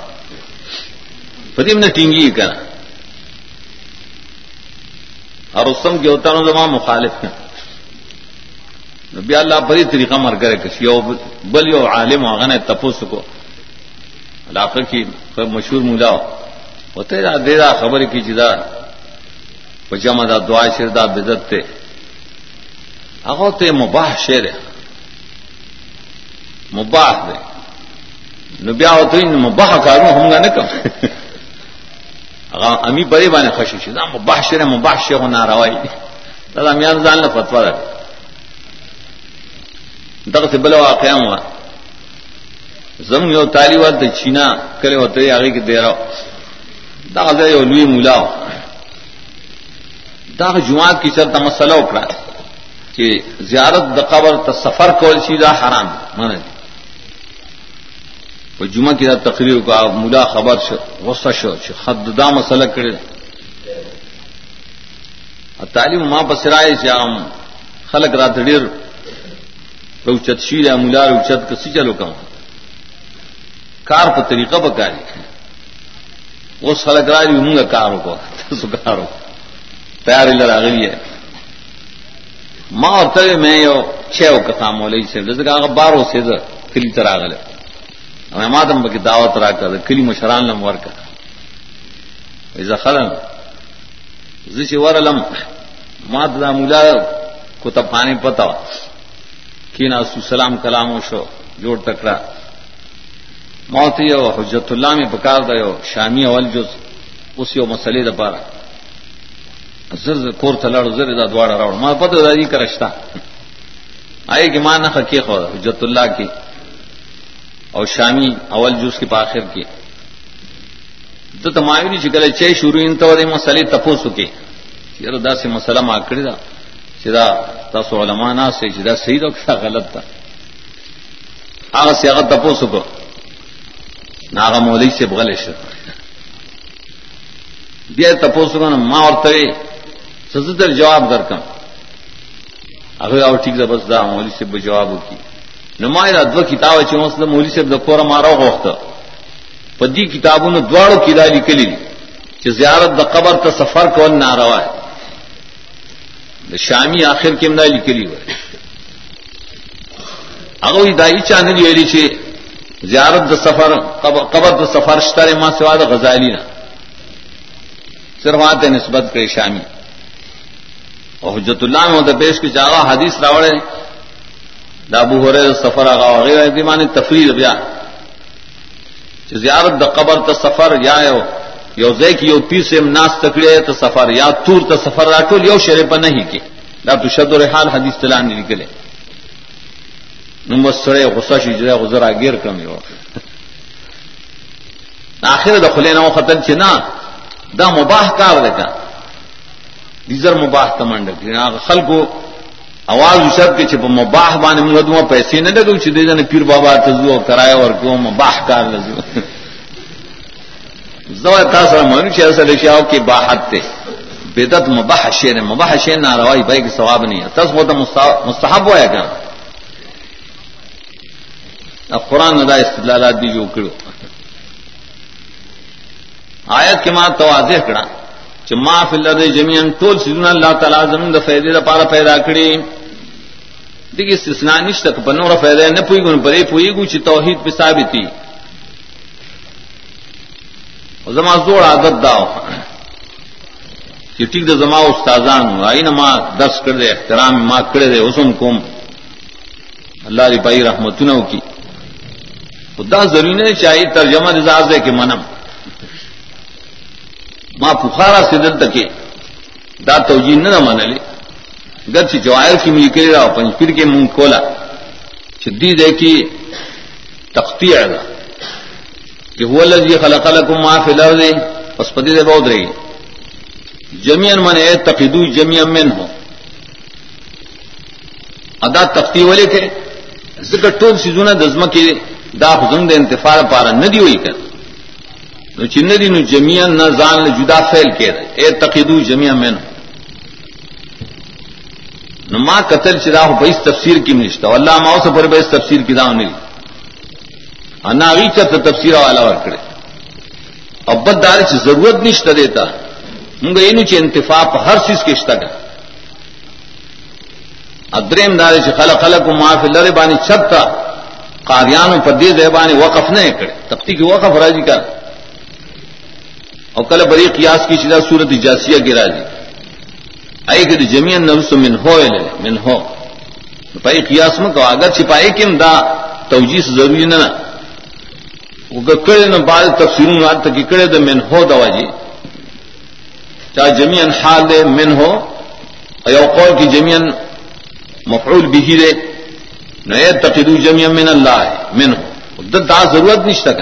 پتیم نے ٹینگی کرنا اور اسم کے ہوتا زمان مخالف ہیں نبی اللہ بڑی طریقہ مر کرے کسی بل یو عالم آگن ہے تپوس کو۔ علاقے کی مشہور مولا ہوتے دا دے دا خبر کی جدا پچما دا دعا شردا بدت تے۔ اگو تے مباح شیر ہے۔ مباح دے۔ نبیا ہوتے مباح کاروں ہوں گا نا کم امی بری بانے خوشی شي دا مباشره مباشره نه راوي دا امیان ځان له فتوا ده دغه څه بل واقعا و زم یو طالب د چینا کله وته هغه کې دیرا دا ځای یو لوی مولا دا جمعات کی چرته مسله وکړه، چې زیارت د قبر ته سفر کول شي، دا حرام منه وہ جمعہ کی رات تقریر کا ملا خبر شو غصہ شو خد دا مسئلہ کرے تعلیم ماں پسرائے شام خلق رات ڈیر روچت شیر ملا روچت کسی چلو کم کار پر طریقہ بکاری وہ خلق راج ہوں گا کاروں کو سکارو تیار لڑا گئی ہے ماں اور ترے میں یہ چھ کتھا مولی سے جیسے کہ بارہ سے کلی طرح گلے ہمیں ماتم بکی دعوت را کر کلی مشران لم ور کر ایزا خلن زیچ ورلم مات دا مولا کو تپانی پتا کینا سو سلام کلامو شو، جوڑ تکڑا۔ موت یو حجت اللہ میں پکار دا یو شامی اول جز۔ اس یو مسئلے دا پارا۔ زر کور ته تلڑ زر دا دوارا راوڑ۔ ما پتہ دا جی کرشتا۔ آئے کہ ماں نہ کی خود حجت اللہ کی۔ اور شامی اول جوس کی پاخر کی۔ تو تماوی نہیں چکلے چھ شروع ان تو مسئلے تپو سکے یار دا سے مسئلہ ما کړی دا۔ چې دا تاسو علما نه سي چې دا صحیح او ښه غلط ده. هغه څه هغه تاسو سکو ناغه مولوی سے بغل شو. بیا تاسو کنه ما ورته سزدر جواب درکم؟ هغه او ټیک ده، بس دا مولوی سے به جواب وکي نمایره دو کتاب چې اوس د مولوی سے د کور مارو غوښته په دې کتابونو دواړو کې دا لیکلي چې زیارت د قبر ته سفر کول ناروا ہے شامی آخر کے منا لکلی ہوئے اگر دائی چاند ویلی چھ زیارت د سفر قبر د سفر شتر ماں سوا د غزالی نا صرف آتے نسبت کرے شامی. اور حجت اللہ میں ہوتا پیش کی جاگا حدیث راوڑے دابو ہو رہے سفر آگا وغیرہ مانے تفریح بیا. زیارت د قبر ت سفر یا یو زے کی یو پیر سے ناس تکڑے تو سفر، یا تور تو سفر راٹول یو شرے پر نہیں کی. دا تو شد و رحال حدیث تلا نہیں نکلے. نمبر سڑے غصہ شی جرے غزرا گیر کم یو آخر دخلے نہ ختم چھ نا، دا مباح کار دے دیزر مباح تمنڈ خل کو آواز اسب کے چھپ مباح بانے مدو پیسے نہ لگو چھ دے پیر بابا تزو کرایہ اور کیوں مباح کار لزو. تاثر منشی اصل اشیاء کی باحت تے بدت مباح شیر یعنی، مباح شیر یعنی نہ روائی بھائی کی ثواب نہیں ہے تس وہ مستحب ہوا ہے کیا اب قرآن ندا استدلالات بھی جو کرو آیت کے ماں توازح کڑا کہ ما فی اللہ جمین ٹول سیدن اللہ تعالیٰ زمین دا فیدے دا پارا پیدا کڑی دیکھ استثناء نشتک پنور فیدے نہ پوئی گن پرے پوئی گو چی توحید پہ ثابتی زما زوڑ عادت داو کہ ٹھیک دا زما استاذان آئی نا ماں دس کر دے احترام ماں کرے دے کوم. اللہ ری پائی رحمت کی خدا ضروری نہیں چاہیے ترجمہ رزاز ہے کہ منم. ماں پخارا سے دل تک دا توجی نہ من لے گرچ جوائر کی مل کے رہا پھر کے منہ کھولا چدی دیکھی تختی آئے گا کہ وہ لذی خلق لکم ما فی الارض. پس پتی دے بہت رہی. جمیان من اے تقیدو جمیان من ہو ادا تختی والے کے ذکر ٹول سیزونا دزمہ کی دا حضن دے انتفاع پارا ندی ہوئی کر. نو چن دی نو جمیان نہ زان جدا فیل کے رہے اے تقیدو جمیان من ہو نو ما قتل چراہ بیس تفسیر کی منشتہ واللہ ماؤ سے پر بیس تفسیر کی داؤ نہیں اناغی کا تفسیر والا ور کرے۔ ابت دار سے ضرورت نہیں دیتا۔ موږ منگا یہ نیچے انتفاق ہر چیز کے اشتہ کا ادریم دار سے خلا خلق کو معاف لڑے بانی چھپ تھا قادیان پر دے دے وقف نہیں کرے۔ تختی کی وقف راضی کا۔ اور کل بری قیاس کی چیزا صورت جاسیہ کی راضی۔ آئی کہ جمین نفس من ہو من ہو۔ پائی قیاس میں کہو اگر چھپائی کم دا توجیح ضروری نہ کڑے نہ بعض تفسیروں آج تک کڑے دے من ہو دوا جی چاہے جمیان حال دے من ہو یا قول کی جمیان مفعول بھی دے نئے تقیدو جمیان من اللہ ہے من ہو دا ضرورت نہیں تک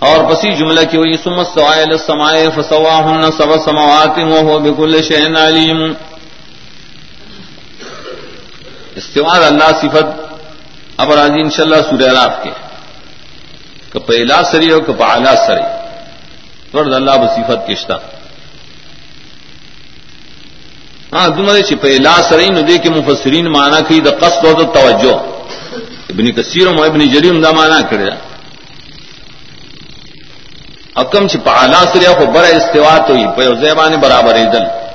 اور پسی جملہ کی ہوئی سمت سوائل سمائے فسوا ہن سب سماوات ہو بکل شہن علیم استوار اللہ صفت اب راجی ان شاء اللہ سورہ راف کے پہلا سری اور کپالا سری فرد اللہ بصیفت کشتہ۔ ہاں تمہارے پہلا سری ندی کے مفسرین مانا کی دا قصد ہو تو توجہ۔ ابن کثیر و ابن جریم دا مانا کرے۔ اکم چھ پہلا سری کو بڑا استوا تو ہی، پہ زیبان برابر دل۔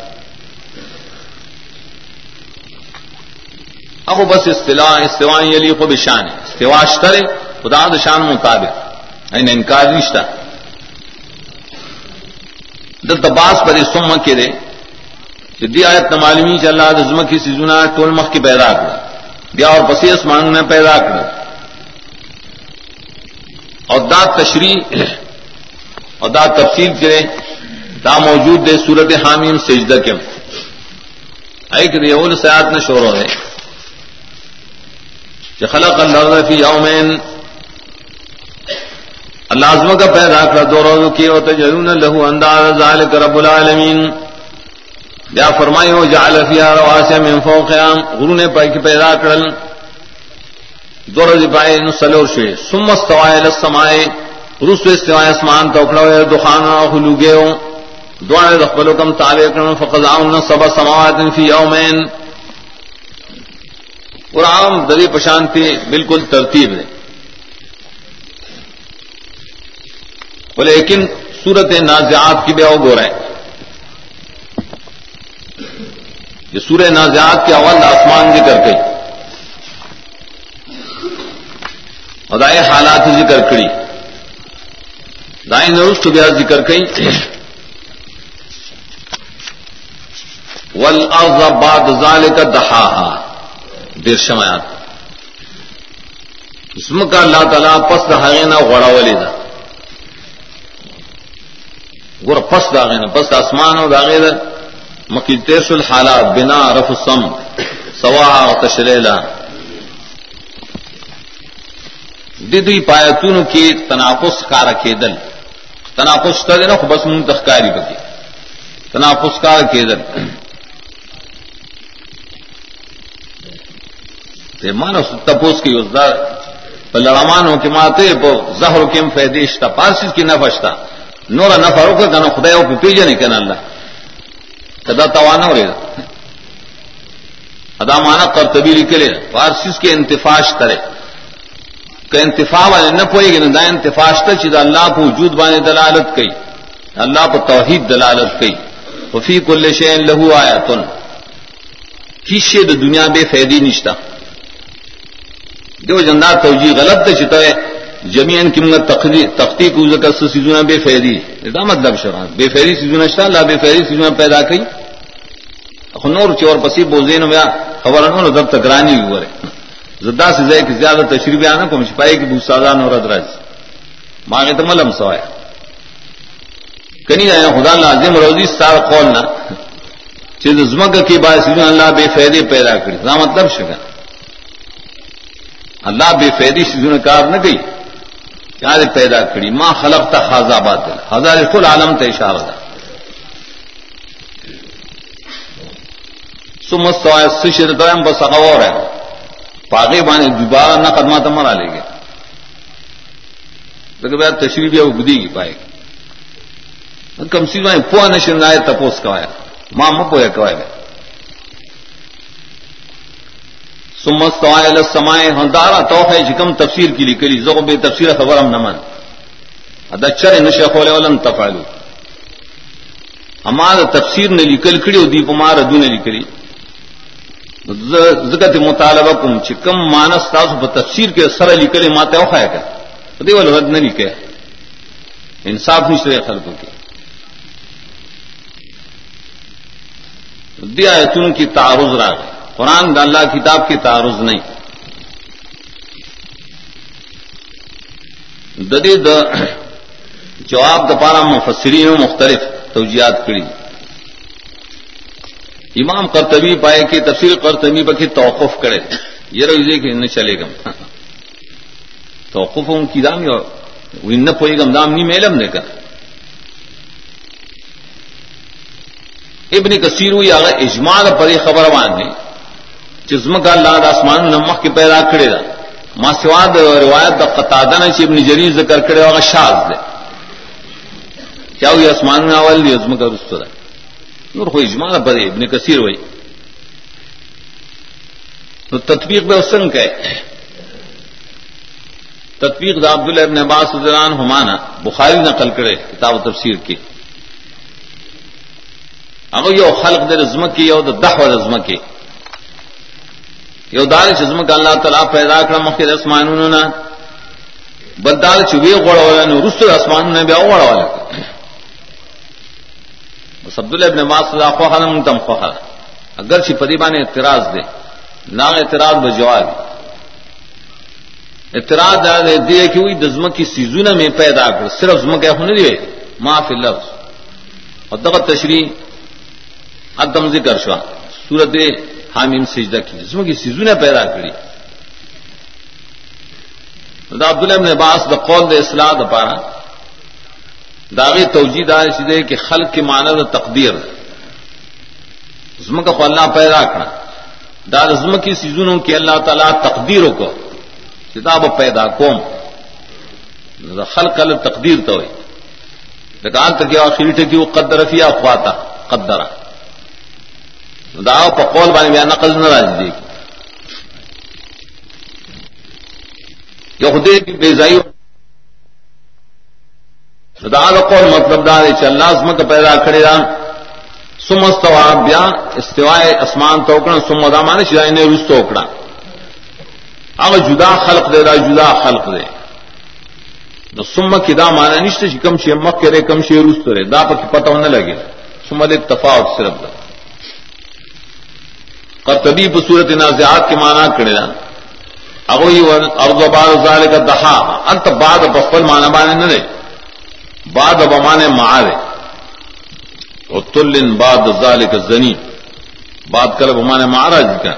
اب بس استلا استوا علی کو بشان. استوا اشتر خدا دشان مطابق. انکار نشتا دل تباس پر سم کے دے. دی آیت نمالمی چل رہا دزم کی سیزونا ٹول مخ کی پیدا کر. دیا اور پسی اسمان میں پیدا کر. اور دا تشریح، اور دا تفصیل کرے، دا موجود دے صورت حامیم سجدہ کے ایک ریول سیات نے شور ہو رہے خلق اللہ فی یومین۔ اللہ کا پیدا کر دو روزوں کی اور تجرون لہو انداز ذالک رب العالمین۔ یا فرمائی ہو جعل فیہا رواسے من فوقیام غرون پائی کی پیدا کرل۔ دو روزی پائے نسلور شوئے۔ سم استوائے لسمائے رسو استوائے اسمان توکڑا ہوئے، دخان آخلو گئے ہو دعائے دخبلو کم تابع کرن فقضاؤن سبا سماوات فی یومین۔ قرآن دری پشانتی بالکل ترتیب ہے۔ لیکن سورت نازیات کی بے گو رہے یہ سورہ نازیات کے اول آسمان ذکر گئی اور دائیں حالات ذکر کری۔ دائیں نرست بیا ذکر کئی ول بعد ذال کا دہا دیر شمایات اسم کا اللہ تعالیٰ پس دہاگے نہ غڑا ولی دا. گور پس داغے نا پس آسمان ہو داغے دا. مکی تیس الحالات، بنا، رف سم سوا تشریلا دی پایتون کی تناپس کا رکھے دل تناپس کر دینا بس من تخکاری بکی تناپس کا رکھے دل مانو تپوس کی اس لڑمان کے ماتے زہر کم فیدیش تھا پارسیز کی نفش تھا نور نہ فروخ کہنا خدا کو پیجے نہیں کہنا اللہ۔ کدا توانا ہو رہے ادا مانا کر تبیری کے لیے فارسیس کے انتفاش کرے کہ انتفا والے نہ پوئے گی نہ دا انتفاش تھا چیز اللہ کو وجود بانے دلالت کی اللہ کو توحید دلالت کی وفی کل شین لہو آیا تن کسی دنیا بے فیدی نشتا؟ جو جندار توجہ غلط چتا ہے جمین کمت تختی کو ذکر سیزونا بے فیری دا مطلب شران بے فیری سیزونا شاہ اللہ بے فیری سیزونا پیدا کی نور چور پسی بوزین میں خبر نو دب تکرانی ہوئے زدا سے زائے کہ زیادہ تشریف آنا کو مشپائے کہ بہت سادہ نور ادراج مانگے تو ملم سوائے کنی یعنی آیا خدا لازم روزی سار قول نہ چیز زمک کی بات سیزونا اللہ بے فیدی پیدا کری دا مطلب شکا اللہ بے فیدی سیزونا کار نہ گئی۔ یاد پیدا کری۔ ماں خلق تھا خاصا بات۔ ہزار فل عالم تھا اشارہ تھا سمت سشر بس اور ہے۔ پاگے بانے دوبارہ نہ قدمہ تو مرا لے گے لیکن تشریح بھی وہ گدی کی پائے۔ گی کم سی میں پوا نشر نہ آئے تپوس کا ماں مپویا کوائے۔ گا سمت سوائے سمائے ہندارا تو ہے جکم تفسیر کی لکلی زو بے تفسیر خبر ہم نمن ادچر نشے کھولے ولن تفالو ہمارا تفسیر نے لکل کھڑی دیپ مار ادو نے لکلی زکت مطالبہ کم چکم مانس تاسو پر تفسیر کے سر لکلے ماتے اوکھائے گا دے والے رد نہ لکھے انصاف نہیں سرے خلقوں کی. دیا تن کی تعارض را گئے قرآن دا اللہ کتاب کی تعارض نہیں۔ ددی د جواب د پارا مفسرین مختلف توجیات کری۔ امام کرتبی پائے کہ تفصیل کرتبی پر توقف کرے۔ یہ روزے کہ نہ چلے گا۔ توقف ان کی دام نہ پوئے گم دام نہیں میلم نے کر ابن کثیر ہوئی اگر اجماع پر خبر مان نے جسم کا اللہ آسمان نمک کے پیدا کھڑے دا. ما سوا سواد روایت دا قطادن چی ابن جریر ذکر کرے وغا شاز دے. کیا ہوئی اسمان میں اول دی عظم کا رستو دا. نور خو اجماع پدے، ابن کثیر ہوئی تو تطبیق بے حسن کہ تطبیق دا عبداللہ ابن عباس رضان ہمانا بخاری نقل کرے کتاب و تفسیر کی. اگر یو خلق دے رزم کی یو دا دح و کی یو دار چزم کا اللہ تعالیٰ پیدا کر مخیر اسمانونو نا بدال چوی غوڑا والا نو رسل اسمان نے بیا غوڑا والا بس عبداللہ ابن عباس رضا خواہ منتم خواہ اگر چی پریبان اعتراض دے نہ اعتراض بجواب اعتراض دے دے کہ وہی دزم کی سیزون میں پیدا کر صرف زم کیا ہونے دے معاف لفظ اور دغت تشریح ادم ذکر شوا سورت حامیم سجدہ کی جسم کی سیزو نے پیدا کری۔ دا عبداللہ ابن عباس دا قول دا اصلاح دا پارا۔ داغی توجید دار سیدھے کہ خلق کے معنی دا تقدیر۔ زم کا اللہ پیدا کرنا دا زم کی سیزونوں کی اللہ تعالیٰ تقدیروں کو۔ کتاب پیدا کوم۔ دا خلق ال تقدیر تو ہوئی۔ لیکن تک آخری ٹکی وہ قدر فیا خواتا قدرہ۔ دا په قول باندې بیا نقل نه راځي. یو خدای کی بے ځای دا دا قول مطلب دا دی چې الله اسمه پیدا کړی دا ثم استوى، بیا استوای اسمان تو کړه ثم دا معنی چې نه رستو کړه هغه جدا خلق دی، دا جدا خلق دی. نو ثم کی دا معنی نشته چې کم شي مخ کرے کم شي رستو دا پکې پته ونه لګي ثم د تفاوت صرف ده. قرطبی بصورت نازعات کے معنی کرے نا اگوئی ارض باد ظال کا دہا انت بعد بخل مانا بانے نہ دے بعد بمانے معارے اور تلن بعد ظال کا زنی بات کر بمانے مہاراج کا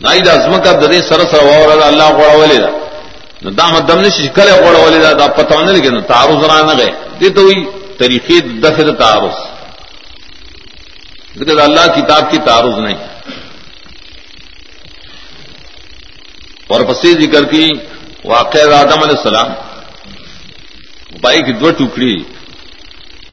نائی ازم کا ددے سر سر اور اللہ گوڑا والے دا دام دم نے شکل گوڑا والے دا پتہ نہیں لیکن تعارض رہا نہ گئے یہ تو ہوئی طریقے دفر تعارض. لیکن اللہ کتاب کی تعارض نہیں۔ اور پسی ذکر کی واقع آدم علیہ السلام بائی کی دو ٹکڑی